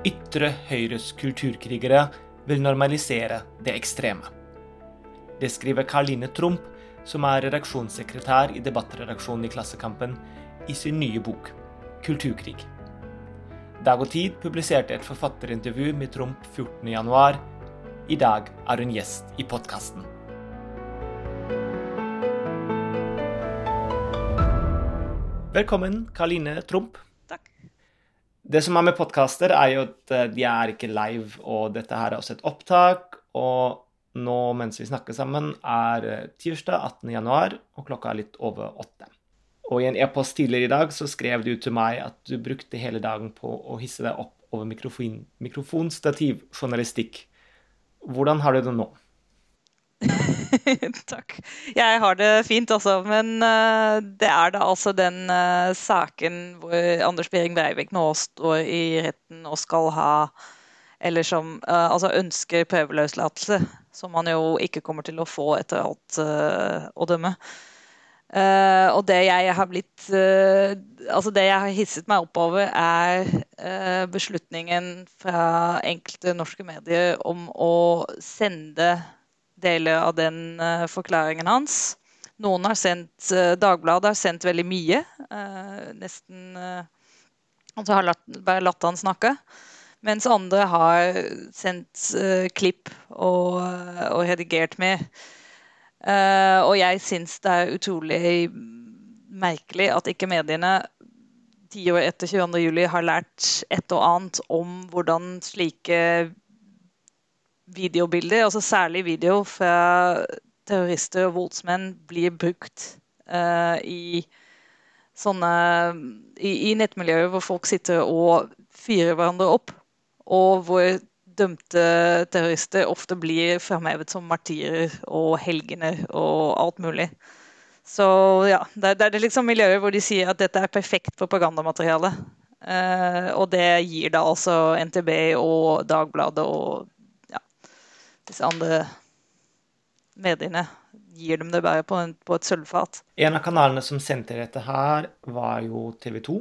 Ytre høyres kulturkrigere vil normalisere det ekstreme. Det skriver Karline Trump, som er redaksjonssekretær i debattredaksjonen i Klassekampen, i sin nye bok 'Kulturkrig'. Dag og Tid publiserte et forfatterintervju med Trump 14.1. I dag er hun gjest i podkasten. Velkommen, Karline Trump. Det som er med podkaster, er jo at eh, de er ikke live, og dette her er også et opptak. Og nå mens vi snakker sammen, er eh, tirsdag 18. januar, og klokka er litt over åtte. Og i en e-post tidligere i dag så skrev du til meg at du brukte hele dagen på å hisse deg opp over mikrofon, mikrofonstativjournalistikk. Hvordan har du det nå? Takk. Jeg har det fint, altså. Men uh, det er da altså den uh, saken hvor Anders Behring Breivik nå står i retten og skal ha Eller som uh, altså ønsker prøveløslatelse, som han jo ikke kommer til å få etter alt å dømme. og det jeg har blitt Altså det jeg har hisset meg oppover, er beslutningen fra enkelte norske medier om å sende deler av den uh, forklaringen hans. Noen har sendt uh, Dagbladet har sendt veldig mye. Uh, nesten Altså har latt, bare latt han snakke. Mens andre har sendt klipp og, og, redigert med. og jeg syns det er utrolig merkelig at ikke mediene ti år etter 22.07 har lært et og annet om hvordan slike videobilder, altså særlig video fra terrorister og voldsmenn, blir brukt uh, i sånne i, i, nettmiljøer hvor folk sitter og fyrer hverandre opp, og hvor dømte terrorister ofte blir fremhevet som martyrer og helgener og alt mulig. Så ja, det, det er liksom miljøer hvor de sier at dette er perfekt propagandamateriale. Uh, og det gir da altså NTB og Dagbladet og disse andre mediene gir dem det bare på, en, på et sølvfat. En av kanalene som sendte dette her, var jo TV 2.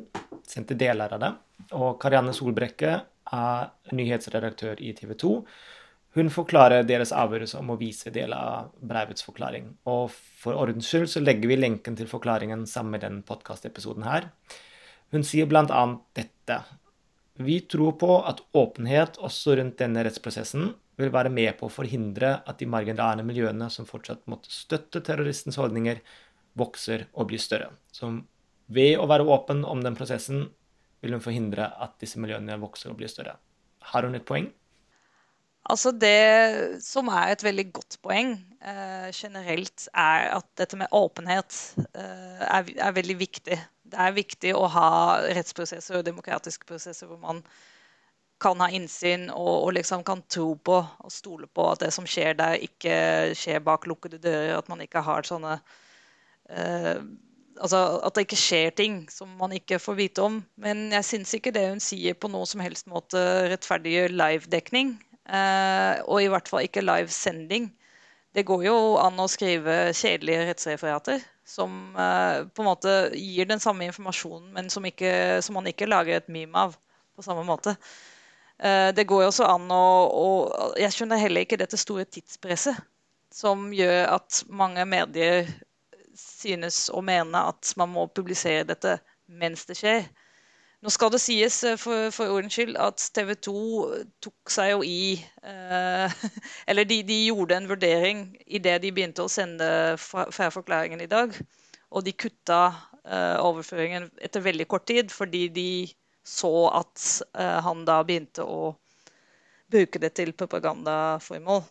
Sendte deler av det. Og Karianne Solbrekke er nyhetsredaktør i TV 2. Hun forklarer deres avgjørelse om å vise deler av Breivets forklaring. Og for ordens skyld så legger vi lenken til forklaringen sammen med den podkastepisoden her. Hun sier bl.a. dette. Vi tror på at åpenhet også rundt denne rettsprosessen vil være med på å forhindre at de marginale miljøene som fortsatt måtte støtte terroristens holdninger, vokser og blir større. Så ved å være åpen om den prosessen vil hun forhindre at disse miljøene vokser og blir større. Har hun et poeng? Altså Det som er et veldig godt poeng eh, generelt, er at dette med åpenhet eh, er, er, veldig viktig. Det er viktig å ha rettsprosesser og demokratiske prosesser hvor man kan ha innsyn og, og, liksom kan tro på og stole på at det som skjer der, ikke skjer bak lukkede dører. At man ikke har sånne uh, Altså at det ikke skjer ting som man ikke får vite om. Men jeg syns ikke det hun sier på noe som helst måte rettferdiggjør live-dekning. Uh, og i hvert fall ikke live-sending. Det går jo an å skrive kjedelige rettsreferater som uh, på en måte gir den samme informasjonen, men som, ikke, som man ikke lager et meme av på samme måte. Eh, det går jo også an å, å Jeg skjønner heller ikke dette store tidspresset som gjør at mange medier synes å mene at man må publisere dette mens det skjer. Nå skal det sies eh, for, for ordens skyld at TV 2 tok seg jo i eh, Eller de, de, gjorde en vurdering idet de begynte å sende fra, fra forklaringen i dag. Og de kutta eh, overføringen etter veldig kort tid fordi de så at eh, han da begynte å bruke det til propagandaformål.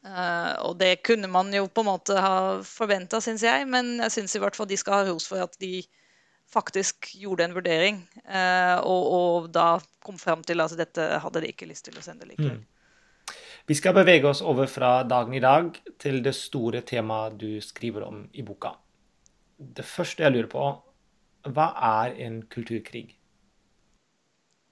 Uh, og det kunne man jo på en måte ha forventa, syns jeg, men jeg syns i hvert fall de skal ha ros for at de faktisk gjorde en vurdering, uh, og, og, da kom fram til at dette hadde de ikke lyst til å sende likevel. Mm. Vi skal bevege oss over fra dagen i dag til det store temaet du skriver om i boka. Det første jeg lurer på, hva er en kulturkrig?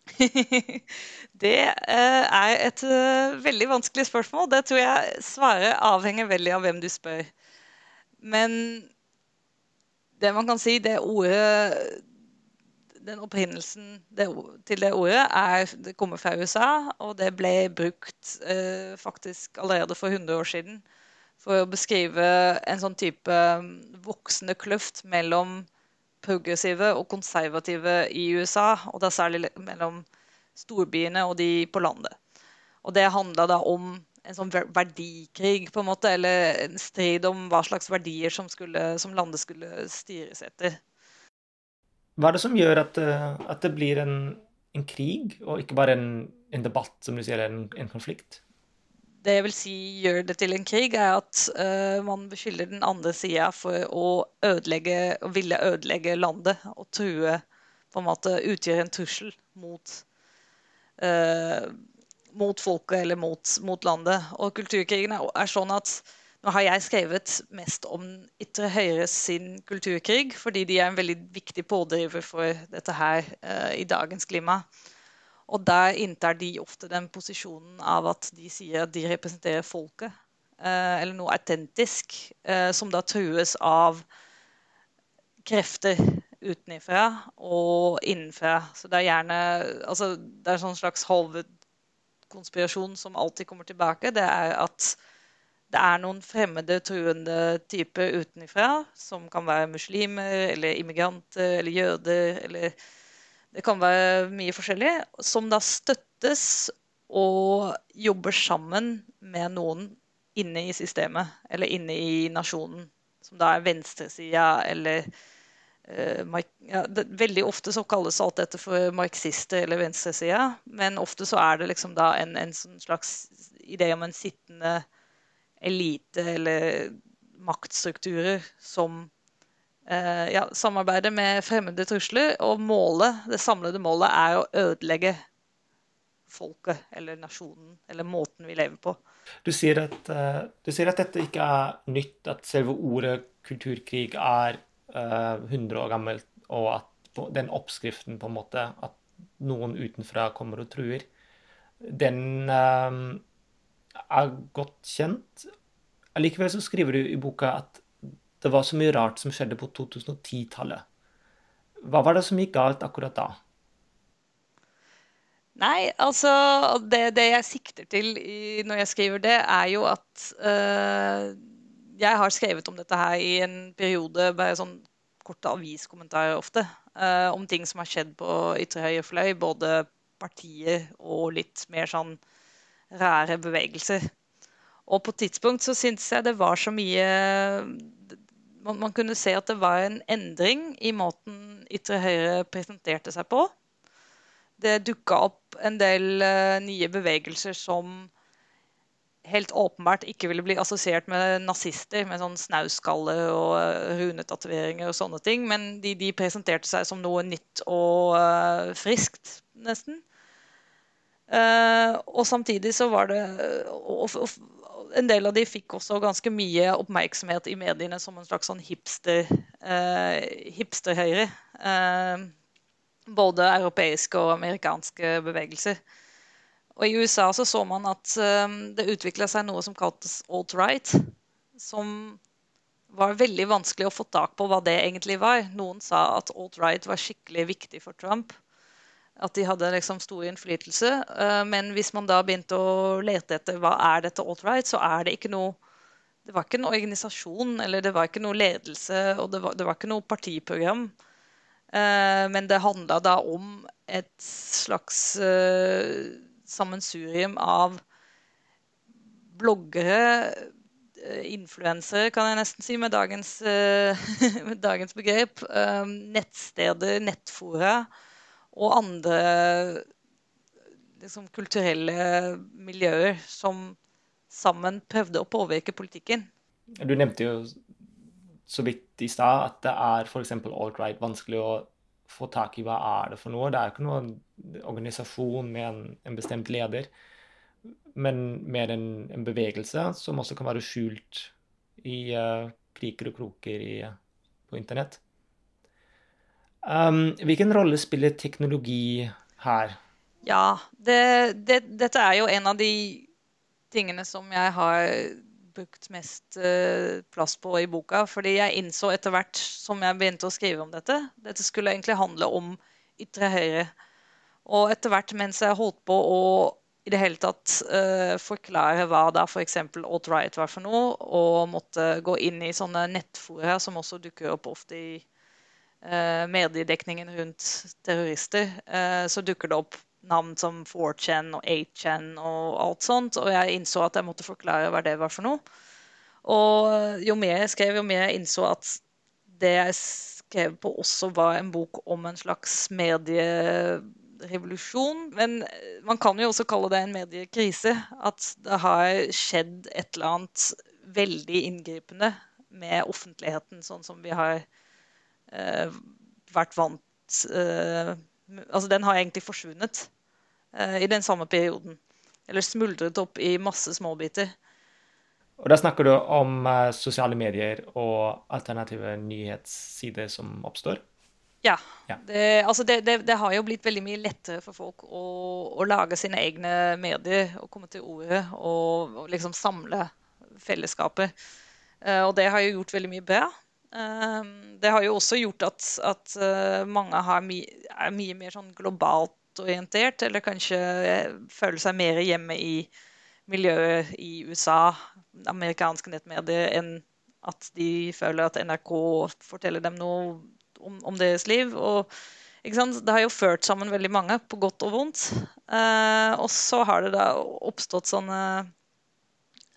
det eh, er et eh, veldig vanskelig spørsmål. Det tror jeg svaret avhenger veldig av hvem du spør. Men det man kan si, det ordet den opprinnelsen til det ordet er, det kommer fra USA, og det ble brukt eh, faktisk allerede for 100 år siden for å beskrive en sånn type mm, voksende kløft mellom progressive og konservative i USA, og da særlig mellom storbyene og de på landet. Og det handla da om en sånn verdikrig, på en måte, eller en strid om hva slags verdier som, skulle, som landet skulle styres etter. Hva er det som gjør at, eh, at det blir en, en, krig, og ikke bare en, en debatt, som du sier, en, en konflikt? Det jeg vil si gjør det til en krig, er at uh, man beskylder den andre sida for å ødelegge, å ville ødelegge landet og true på en måte utgjøre en trussel mot, uh, mot folket eller mot, mot, landet. Og kulturkrigen er, er sånn at nå har jeg skrevet mest om ytre høyre sin kulturkrig, fordi de er en veldig viktig pådriver for dette her uh, i dagens klima. Og der inntar de ofte den posisjonen av at de sier at de representerer folket, uh, eller noe autentisk, uh, som da trues av krefter utenfra og innenfra. Så det er gjerne altså, Det er en sånn slags hovedkonspirasjon som alltid kommer tilbake. Det er at det er noen fremmede, truende typer utenfra, som kan være muslimer eller immigranter eller jøder eller Det kan være mye forskjellig, som da støttes og jobber sammen med noen inne i systemet, eller inne i nasjonen, som da er venstresida eller ja, det, Veldig ofte så kalles alt dette for marxister eller venstresida, men ofte så er det liksom da en, en sånn slags idé om en sittende elite eller maktstrukturer som eh, ja, samarbeider med fremmede trusler. Og målet, det samlede målet er å ødelegge folket eller nasjonen eller måten vi lever på. Du sier at, uh, du sier at dette ikke er nytt, at selve ordet kulturkrig er 100 år gammelt, og at den oppskriften på en måte at noen utenfra kommer og truer, den uh, er godt kjent. Allikevel så skriver du i boka at det var så mye rart som skjedde på 2010-tallet. Hva var det som gikk galt akkurat da? Nei, altså Det, det jeg sikter til i, når jeg skriver det, er jo at øh, jeg har skrevet om dette her i en periode, bare sånn korte aviskommentarer ofte, øh, om ting som har skjedd på ytre høyre fløy. Både partier og litt mer sånn rære bevegelser. Og på tidspunkt så syntes jeg det var så mye man, man, kunne se at det var en endring i måten ytre høyre presenterte seg på. Det dukka opp en del uh, nye bevegelser som helt åpenbart ikke ville bli assosiert med nazister, med sånn snauskalle og runetatoveringer og sånne ting. Men de, de, presenterte seg som noe nytt og uh, friskt, nesten. Uh, og samtidig så var det og, og, En del av de fikk også ganske mye oppmerksomhet i mediene som en slags sånn hipster, uh, hipsterhøyre. Uh, både europeiske og amerikanske bevegelser. Og i USA så så man at det utvikla seg noe som kaltes alt-right. Som var veldig vanskelig å få tak på hva det egentlig var. Noen sa at alt-right var skikkelig viktig for Trump at de hadde liksom stor innflytelse. Eh, men hvis man da begynte å lete etter hva er dette alt-right, så er det ikke noe Det var ikke en organisasjon, eller det var ikke noe ledelse, og det var, det var ikke noe partiprogram. Eh, men det handla da om et slags eh, sammensurium av bloggere, influensere, kan jeg nesten si, med dagens, med dagens begrep. Nettsteder, nettfora og andre liksom, kulturelle miljøer som sammen prøvde å påvirke politikken. Du nevnte jo så vidt i stad at det er f.eks. alt-right vanskelig å få tak i hva er det for noe. Det er ikke noen organisasjon med en, en bestemt leder, men mer en, en, bevegelse som også kan være skjult i uh, kriker og kroker i, på internett. Um, hvilken rolle spiller teknologi her? Ja, det, det, dette er jo en av de tingene som jeg har brukt mest uh, plass på i boka. Fordi jeg innså etter hvert som jeg begynte å skrive om dette Dette skulle egentlig handle om ytre høyre. Og etter hvert mens jeg holdt på å i det hele tatt uh, forklare hva da f.eks. alt-right var for noe, og måtte gå inn i sånne nettfora som også dukker opp ofte i uh, mediedekningen rundt terrorister, uh, så dukker det opp navn som 4chan og 8chan og alt sånt, og jeg innså at jeg måtte forklare hva det var for noe. Og jo mer jeg skrev, jo mer jeg innså at det jeg skrev på, også var en bok om en slags medierevolusjon. Men man kan jo også kalle det en mediekrise. At det har skjedd et eller annet veldig inngripende med offentligheten, sånn som vi har eh, vært vant eh, Altså, den har egentlig forsvunnet i den samme perioden. Eller smuldret opp i masse småbiter. Og da snakker du om uh, sosiale medier og alternative nyhetssider som oppstår? Ja. ja. Det, altså det, det, det, har jo blitt veldig mye lettere for folk å, å lage sine egne medier og komme til ordet og, og liksom samle fellesskapet. Uh, og det har jo gjort veldig mye bra. Det har jo også gjort at, at mange my, er mye mer sånn globalt orientert, eller kanskje føler seg mer hjemme i miljøet i USA, amerikanske nettmedier, enn at de føler at NRK forteller dem noe om, om deres liv. Og det har jo ført sammen veldig mange, på godt og vondt. Eh, og så har det da oppstått sånne,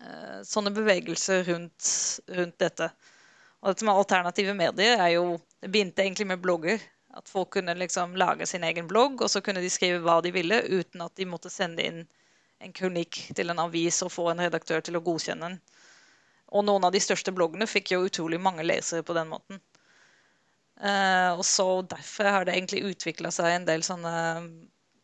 eh, sånne bevegelser rundt, rundt, dette. Og dette med alternative medier er jo Det begynte egentlig med blogger. At folk kunne liksom lage sin egen blogg, og så kunne de skrive hva de ville, uten at de måtte sende inn en kronikk til en avis og få en redaktør til å godkjenne den. Og noen av de største bloggene fikk jo utrolig mange lesere på den måten. Uh, og så Derfor har det egentlig utvikla seg en del sånne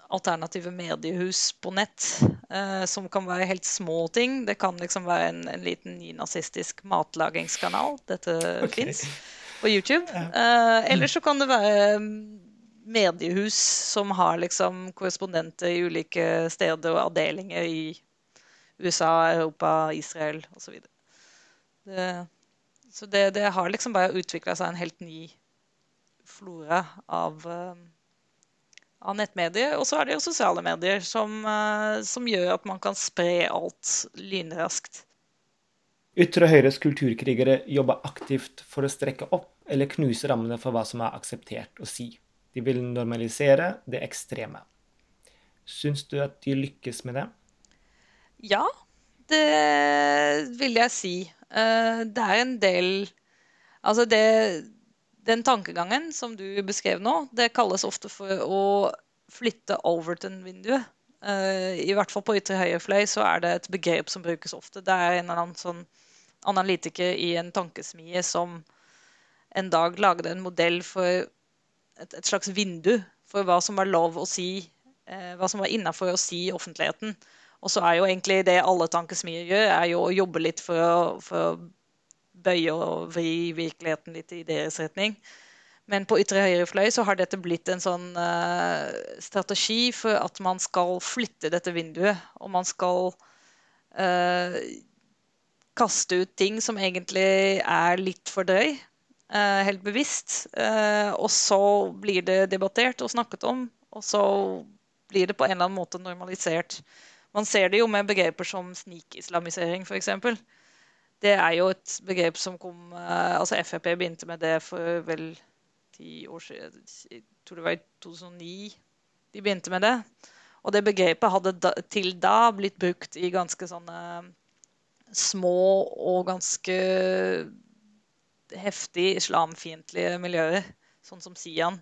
alternative mediehus på nett. Uh, som kan være helt små ting. Det kan liksom være en, en liten nynazistisk matlagingskanal. Dette okay. fins på YouTube. Uh, eller så kan det være mediehus som har liksom korrespondenter i ulike steder og avdelinger i USA, Europa, Israel osv. Så, så det, det har liksom bare utvikla seg en helt ny flora av, eh, av nettmedier. Og så er det jo sosiale medier som, eh, som gjør at man kan spre alt lynraskt. Ytre høyres kulturkrigere jobber aktivt for å strekke opp eller knuse rammene for hva som er akseptert å si. De vil normalisere det ekstreme. Syns du at de lykkes med det? Ja, det vil jeg si. Eh, det er en del Altså, det den tankegangen som du beskrev nå, det kalles ofte for å flytte Overton-vinduet. Uh, I hvert fall på ytre høyre fløy så er det et begrep som brukes ofte. Det er en eller annen sånn analytiker i en tankesmie som en dag lagde en modell for et, et slags vindu for hva som var lov å si, eh, hva som var innafor å si i offentligheten. Og så er jo egentlig det alle tankesmier gjør, er jo å jobbe litt for å, for å bøye og vri virkeligheten litt i deres retning. Men på ytre høyre fløy så har dette blitt en sånn uh, strategi for at man skal flytte dette vinduet. Og man skal uh, kaste ut ting som egentlig er litt for drøy. Uh, helt bevisst. og så blir det debattert og snakket om. Og så blir det på en eller annen måte normalisert. Man ser det jo med begreper som snikislamisering, f.eks. Det er jo et begrep som kom eh, Altså Frp begynte med det for vel ti år siden. Jeg tror det var i 2009 de begynte med det. Og det begrepet hadde til da blitt brukt i ganske sånne små og ganske heftig islamfiendtlige miljøer, sånn som Sian.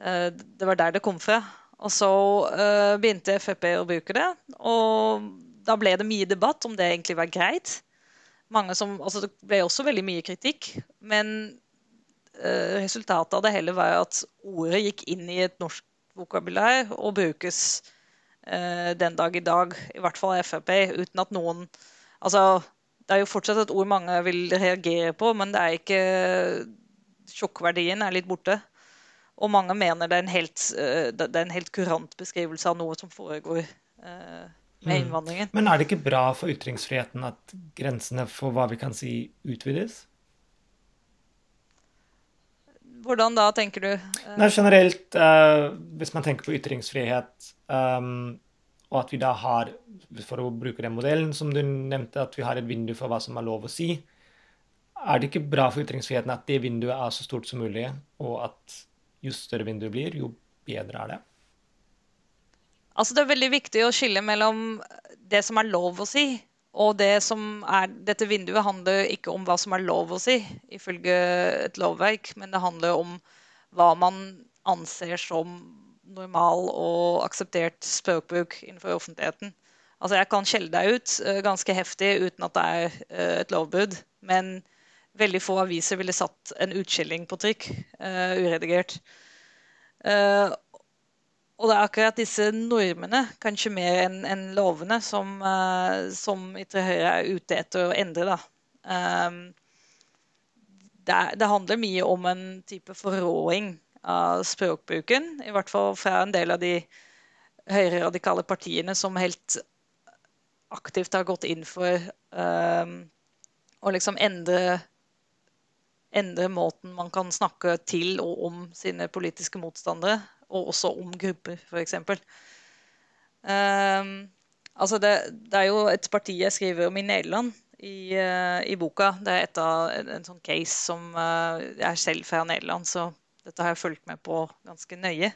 Eh, det var der det kom fra. Og så uh, begynte Frp å bruke det. Og da ble det mye debatt om det egentlig var greit som Altså, det ble også veldig mye kritikk, men uh, resultatet av det hele var at ordet gikk inn i et norsk vokabulær og brukes den dag i dag, i hvert fall Frp, uten at noen Altså, det er jo fortsatt et ord mange vil reagere på, men det er ikke Sjokkverdien er litt borte. Og mange mener det er en helt, uh, det er en helt kurant beskrivelse av noe som foregår. med med mm. innvandringen. Men er det ikke bra for ytringsfriheten at grensene for hva vi kan si, utvides? hvordan da, tenker du? Nei, generelt, uh, hvis man tenker på ytringsfrihet, um, og at vi da har, for å bruke den modellen som du nevnte, at vi har et vindu for hva som er lov å si, er det ikke bra for ytringsfriheten at det vinduet er så stort som mulig, og at jo større vinduet blir, jo bedre er det? Altså, det er veldig viktig å skille mellom det som er lov å si, og det som er, dette vinduet handler ikke om hva som er lov å si, ifølge et lovverk, men det handler om hva man anser som normal og akseptert språkbruk innenfor offentligheten. Altså, jeg kan skjelle deg ut uh, ganske heftig uten at det er uh, et lovbrudd, men veldig få aviser ville satt en utskilling på trykk, uh, uredigert. Og det er akkurat disse normene, kanskje mer enn en lovene, som, uh, som Ytre Høyre er ute etter å endre. Um, det, det, handler mye om en type forråing av språkbruken. I hvert fall fra en del av de høyreradikale partiene som helt aktivt har gått inn for um, å liksom endre endre måten man kan snakke til og om sine politiske motstandere og også om grupper, f.eks. Um, altså det, det, er jo et parti jeg skriver om i Nederland i, uh, i boka. Det er et av, en, en sånn case som uh, Jeg er selv fra Nederland, så dette har jeg fulgt med på ganske nøye.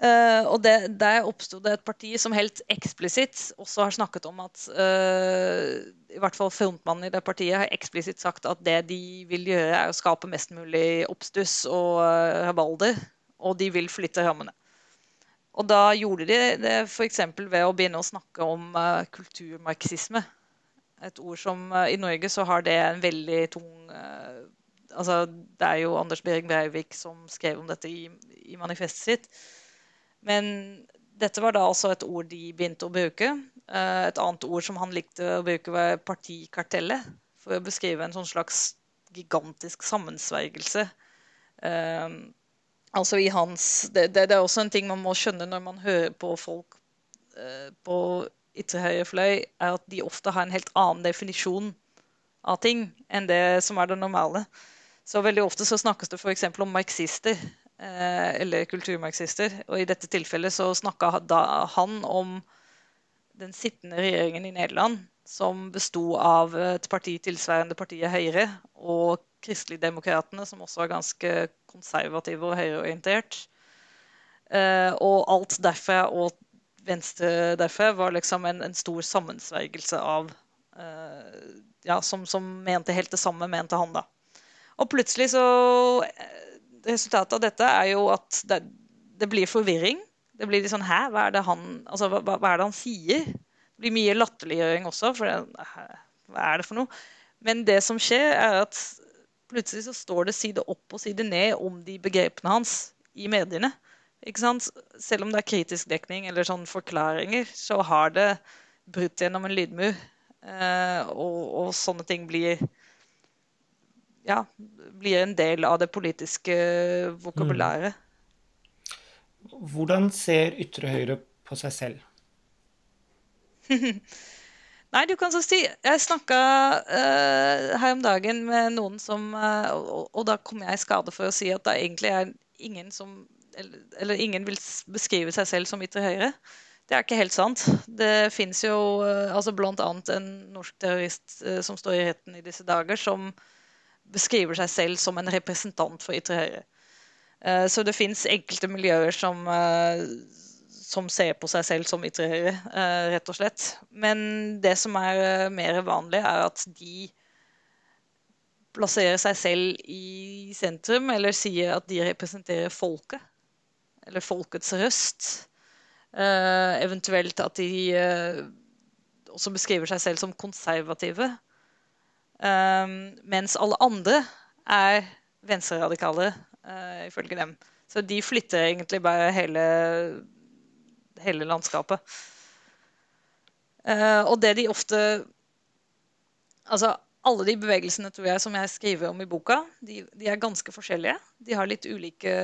Uh, og det, Der oppsto det et parti som helt eksplisitt også har snakket om at uh, i hvert fall frontmannen i det partiet har eksplisitt sagt at det de vil gjøre, er å skape mest mulig oppstuss og uh, og de vil flytte rammene. Og da gjorde de det f.eks. ved å begynne å snakke om uh, kulturmarxisme. Et ord som uh, I Norge så har det en veldig tung uh, altså Det er jo Anders Behring Breivik som skrev om dette i, i, manifestet sitt. Men dette var da altså et ord de begynte å bruke. et annet ord som han likte å bruke, var partikartellet. For å beskrive en sånn slags gigantisk sammensvergelse. Uh, Altså i hans det, det, det, er også en ting man må skjønne når man hører på folk eh, på ytre fløy, er at de ofte har en helt annen definisjon av ting enn det som er det normale. Så veldig ofte så snakkes det f.eks. om marxister eh, eller kulturmarxister. Og i dette tilfellet så snakka han om den sittende regjeringen i Nederland, som besto av et parti tilsvarende partiet Høyre og Kristeligdemokratene, som også er ganske konservative og høyreorientert. Eh, og alt derfra og venstre derfra var liksom en, en stor sammensvergelse av eh, Ja, som, som, mente helt det samme, mente han, da. Og plutselig så eh, Resultatet av dette er jo at det, det blir forvirring. Det blir litt sånn Hæ, hva er det han, altså, hva, hva er det han sier? Det blir mye latterliggjøring også, for det, hva er det for noe? Men det som skjer, er at plutselig så står det side opp og side ned om de begrepene hans i mediene. Ikke sant? Selv om det er kritisk dekning eller sånn forklaringer, så har det brutt gjennom en lydmur. Eh, og, og, sånne ting blir ja, blir en del av det politiske vokabulæret. Mm. Hvordan ser ytre høyre på seg selv? Nei, du kan så si Jeg snakka uh, her om dagen med noen som uh, og, og, da kom jeg i skade for å si at det egentlig er ingen som eller, eller ingen vil beskrive seg selv som ytre høyre. Det er ikke helt sant. Det fins jo uh, altså bl.a. en norsk terrorist som står i retten i disse dager, som beskriver seg selv som en representant for ytre høyre. Uh, så det fins enkelte miljøer som som ser på seg selv som ytre høyre, eh, rett og slett. Men det som er eh, mer vanlig, er at de plasserer seg selv i sentrum, eller sier at de representerer folket. Eller folkets røst. Eventuelt at de også beskriver seg selv som konservative. Um, mens alle andre er venstreradikale, uh, ifølge dem. Så de flytter egentlig bare hele hele landskapet. Uh, og det de ofte Altså, alle de bevegelsene tror jeg, som jeg skriver om i boka, de, de er ganske forskjellige. De har litt ulike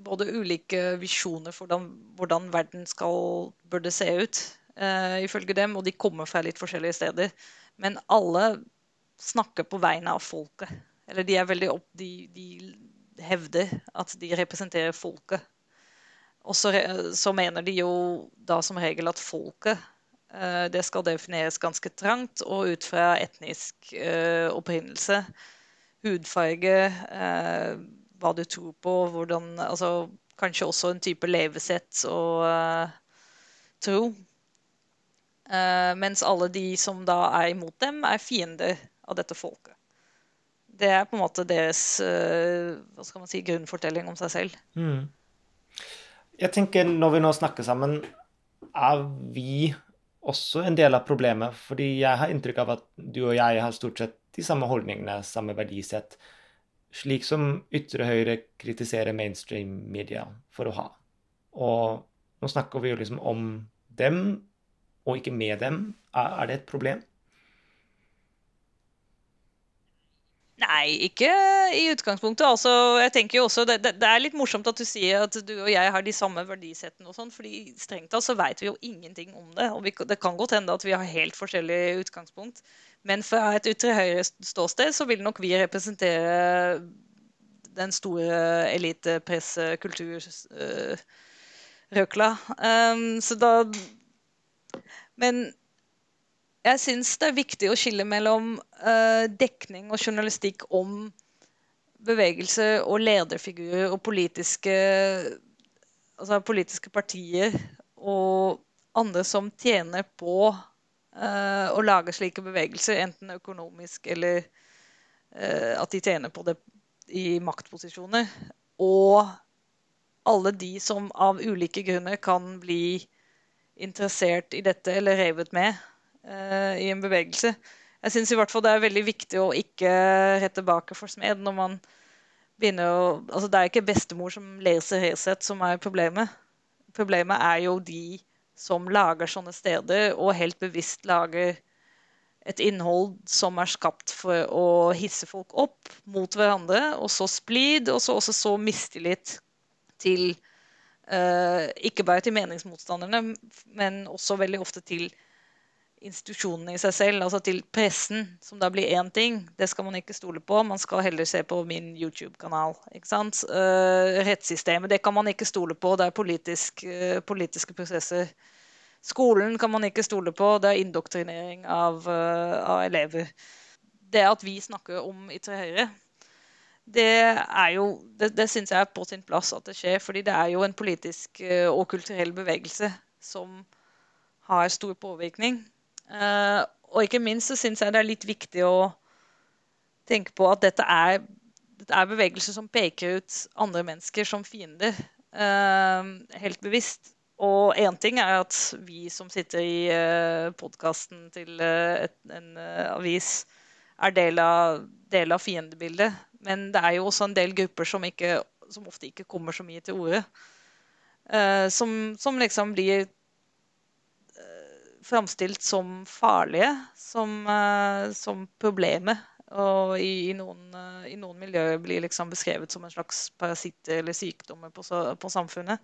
Både ulike visjoner for hvordan, hvordan verden skal, burde se ut, uh, ifølge dem, og de kommer fra litt forskjellige steder. Men alle snakker på vegne av folket, Eller de er veldig opp... De, de hevder at de representerer folket. Og så, så, mener de jo da som regel at folket eh, det skal defineres ganske trangt og ut fra etnisk eh, opprinnelse. Hudfarge, eh, hva du tror på, hvordan Altså kanskje også en type levesett og tro. Eh, mens alle de som da er imot dem, er fiender av dette folket. Det er på en måte deres eh, hva skal man si, grunnfortelling om seg selv. Mm. Jeg tenker Når vi nå snakker sammen, er vi også en del av problemet? Fordi jeg har inntrykk av at du og jeg har stort sett de samme holdningene, samme verdisett. Slik som ytre høyre kritiserer mainstream media for å ha. Og nå snakker vi jo liksom om dem, og ikke med dem. Er det et problem? Nei, ikke i utgangspunktet. Altså, jeg tenker jo også, det, det, det, er litt morsomt at du sier at du og jeg har de samme verdisettene. og sånn, fordi strengt tatt så vet vi jo ingenting om det. og vi, Det kan godt hende at vi har helt forskjellig utgangspunkt. Men fra et ytre høyre ståsted så vil nok vi representere den store elitepresse-kulturrøkla. Um, så da Men jeg syns det er viktig å skille mellom uh, dekning og journalistikk om bevegelse og lederfigurer og politiske, altså politiske partier og andre som tjener på uh, å lage slike bevegelser, enten økonomisk eller uh, at de tjener på det i maktposisjoner. Og alle de som av ulike grunner kan bli interessert i dette eller revet med uh, i en bevegelse. Jeg syns i hvert fall det er veldig viktig å ikke rette tilbake for smed når man begynner å Altså det er ikke bestemor som leser Resett som er problemet. Problemet er jo de som lager sånne steder, og helt bevisst lager et innhold som er skapt for å hisse folk opp mot hverandre, og så splid, og så også så mistillit til Ikke bare til meningsmotstanderne, men også veldig ofte til institusjonene i seg selv, altså til pressen, som da blir én ting, det skal man ikke stole på. Man skal heller se på min YouTube-kanal. ikke? Uh, rettssystemet, det kan man ikke stole på. Det er politisk, uh, politiske prosesser. Skolen kan man ikke stole på. Det er indoktrinering av, av elever. Det at vi snakker om ytre høyre, det er jo Det, det syns jeg er på sin plass at det skjer, fordi det er jo en politisk og kulturell bevegelse som har stor påvirkning. Uh, og ikke minst så syns jeg det er litt viktig å tenke på at dette er, dette er bevegelser som peker ut andre mennesker som fiender. Uh, helt bevisst. Og én ting er at vi som sitter i podkasten til et, en avis, er del av, del av, fiendebildet. Men det er jo også en del grupper som, ikke, som ofte ikke kommer så mye til orde. Uh, som, som, liksom blir framstilt som farlige, som, uh, som problemet. Og i, i, noen, uh, i, noen, miljøer blir liksom beskrevet som en slags parasitter eller sykdommer på, på, samfunnet.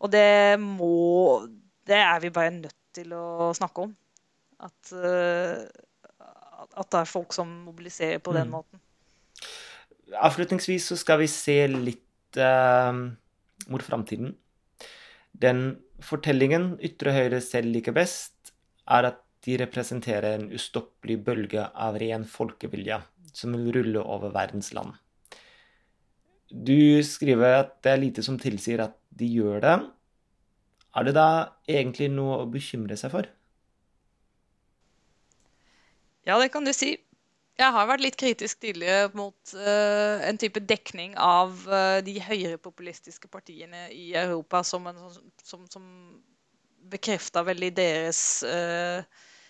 Og det må Det er vi bare nødt til å snakke om. At, uh, at det er folk som mobiliserer på den mm. måten. Avslutningsvis så skal vi se litt mot framtiden. Den fortellingen ytre høyre selv liker best, er at de representerer en ustoppelig bølge av ren folkevilje som vil rulle over verdens land. Du skriver at det er lite som tilsier at de gjør det. Er det da egentlig noe å bekymre seg for? Ja, det kan du si. Jeg har vært litt kritisk tidligere mot uh, en type dekning av uh, de høyrepopulistiske partiene i Europa som, en, som, som bekrefta veldig deres uh,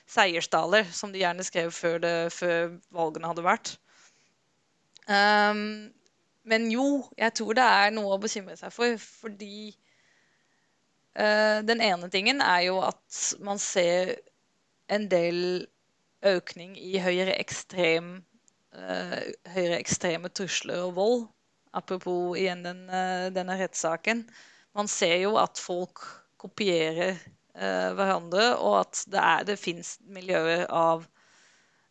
seiersdaler, som de gjerne skrev før, det, før valgene hadde vært. Um, men jo, jeg tror det er noe å bekymre seg for, fordi uh, Den ene tingen er jo at man ser en del økning i høyreekstrem uh, høyreekstreme trusler og vold. Apropos igjen den, uh, denne rettssaken. Man ser jo at folk kopierer eh, hverandre, og at det, er, det fins miljøer av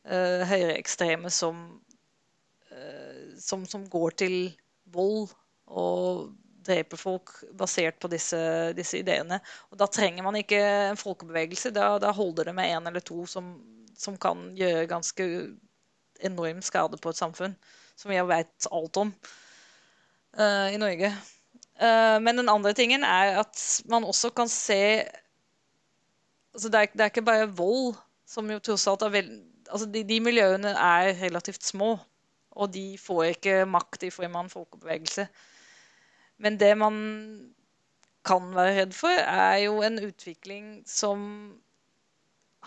eh, høyreekstreme som eh, som, som, går til vold og dreper folk basert på disse, disse, ideene. Og da trenger man ikke en folkebevegelse. Da, da holder det med én eller to som, som, kan gjøre ganske enorm skade på et samfunn, som jeg vet alt om uh, i Norge. Uh, men den andre tingen er at man også kan se altså det, er, det er ikke bare vold som jo tross alt er veldig altså de, de, miljøene er relativt små, og de får ikke makt i form av en folkebevegelse. Men det man kan være redd for, er jo en utvikling som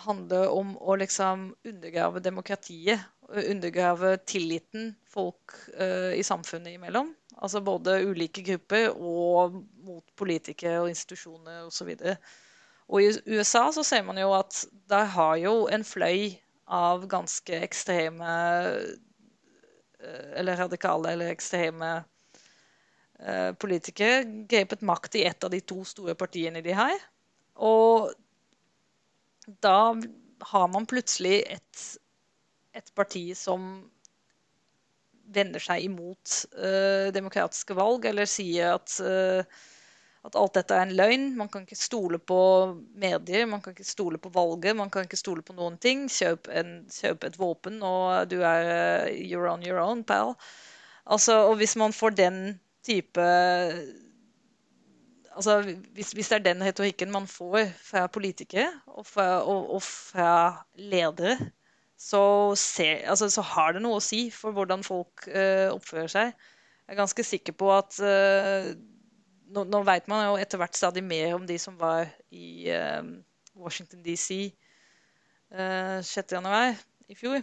handler om å liksom undergrave demokratiet. Undergrave tilliten folk uh, i samfunnet imellom. Altså både ulike grupper og mot politikere og institusjoner osv. Og, i USA så ser man jo at der har jo en fløy av ganske ekstreme uh, Eller radikale eller ekstreme uh, politikere grepet makt i et av de to store partiene de har. Og da har man plutselig et, et parti som vender seg imot uh, demokratiske valg, eller sier at, uh, at, alt dette er en løgn. Man kan ikke stole på medier, man kan ikke stole på valget, man kan ikke stole på noen ting. Kjøp, en, kjøp et våpen, og du er uh, you're on your own, pal. Altså, og hvis man får den type altså, hvis, hvis, det er den retorikken man får fra politikere og fra, og, og fra ledere, så, ser, altså, så, har det noe å si for hvordan folk uh, oppfører seg. Jeg er ganske sikker på at uh, nå, nå, vet man jo etter hvert stadig mer om de som var i uh, Washington DC uh, 6.1 i fjor.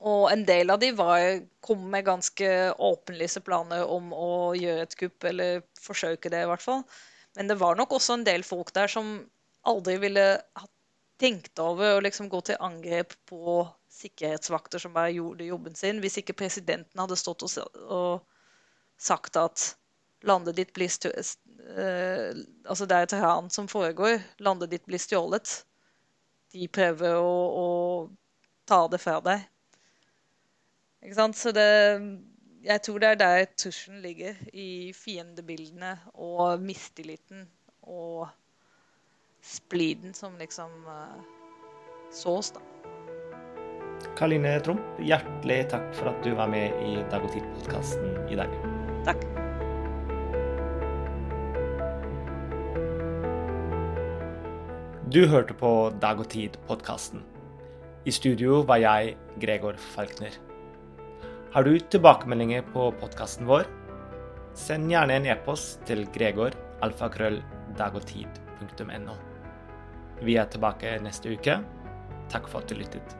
Og en del av de var, kom med ganske åpenlyse planer om å gjøre et kupp, eller forsøke det i hvert fall. Men det var nok også en del folk der som aldri ville ha tenkt over å liksom gå til angrep på sikkerhetsvakter som bare gjorde jobben sin, hvis ikke presidenten hadde stått og, og sagt at landet ditt blir stjålet eh, Altså det er et ran som foregår. Landet ditt blir stjålet. De prøver å, å ta det fra deg. Ikke sant? Så det Jeg tror det er der tusjen ligger. I fiendebildene og mistilliten og spliden som liksom uh, sås, da. Karline Tromp, hjertelig takk for at du var med i Dag og Tid-podkasten i dag. Takk. Du hørte på Dag og Tid-podkasten. I studio var jeg, Gregor Falkner. Har du tilbakemeldinger på podkasten vår? Send gjerne en e-post til gregor.alfakrølldagogtid.no. Vi er tilbake neste uke. Takk for at du lyttet.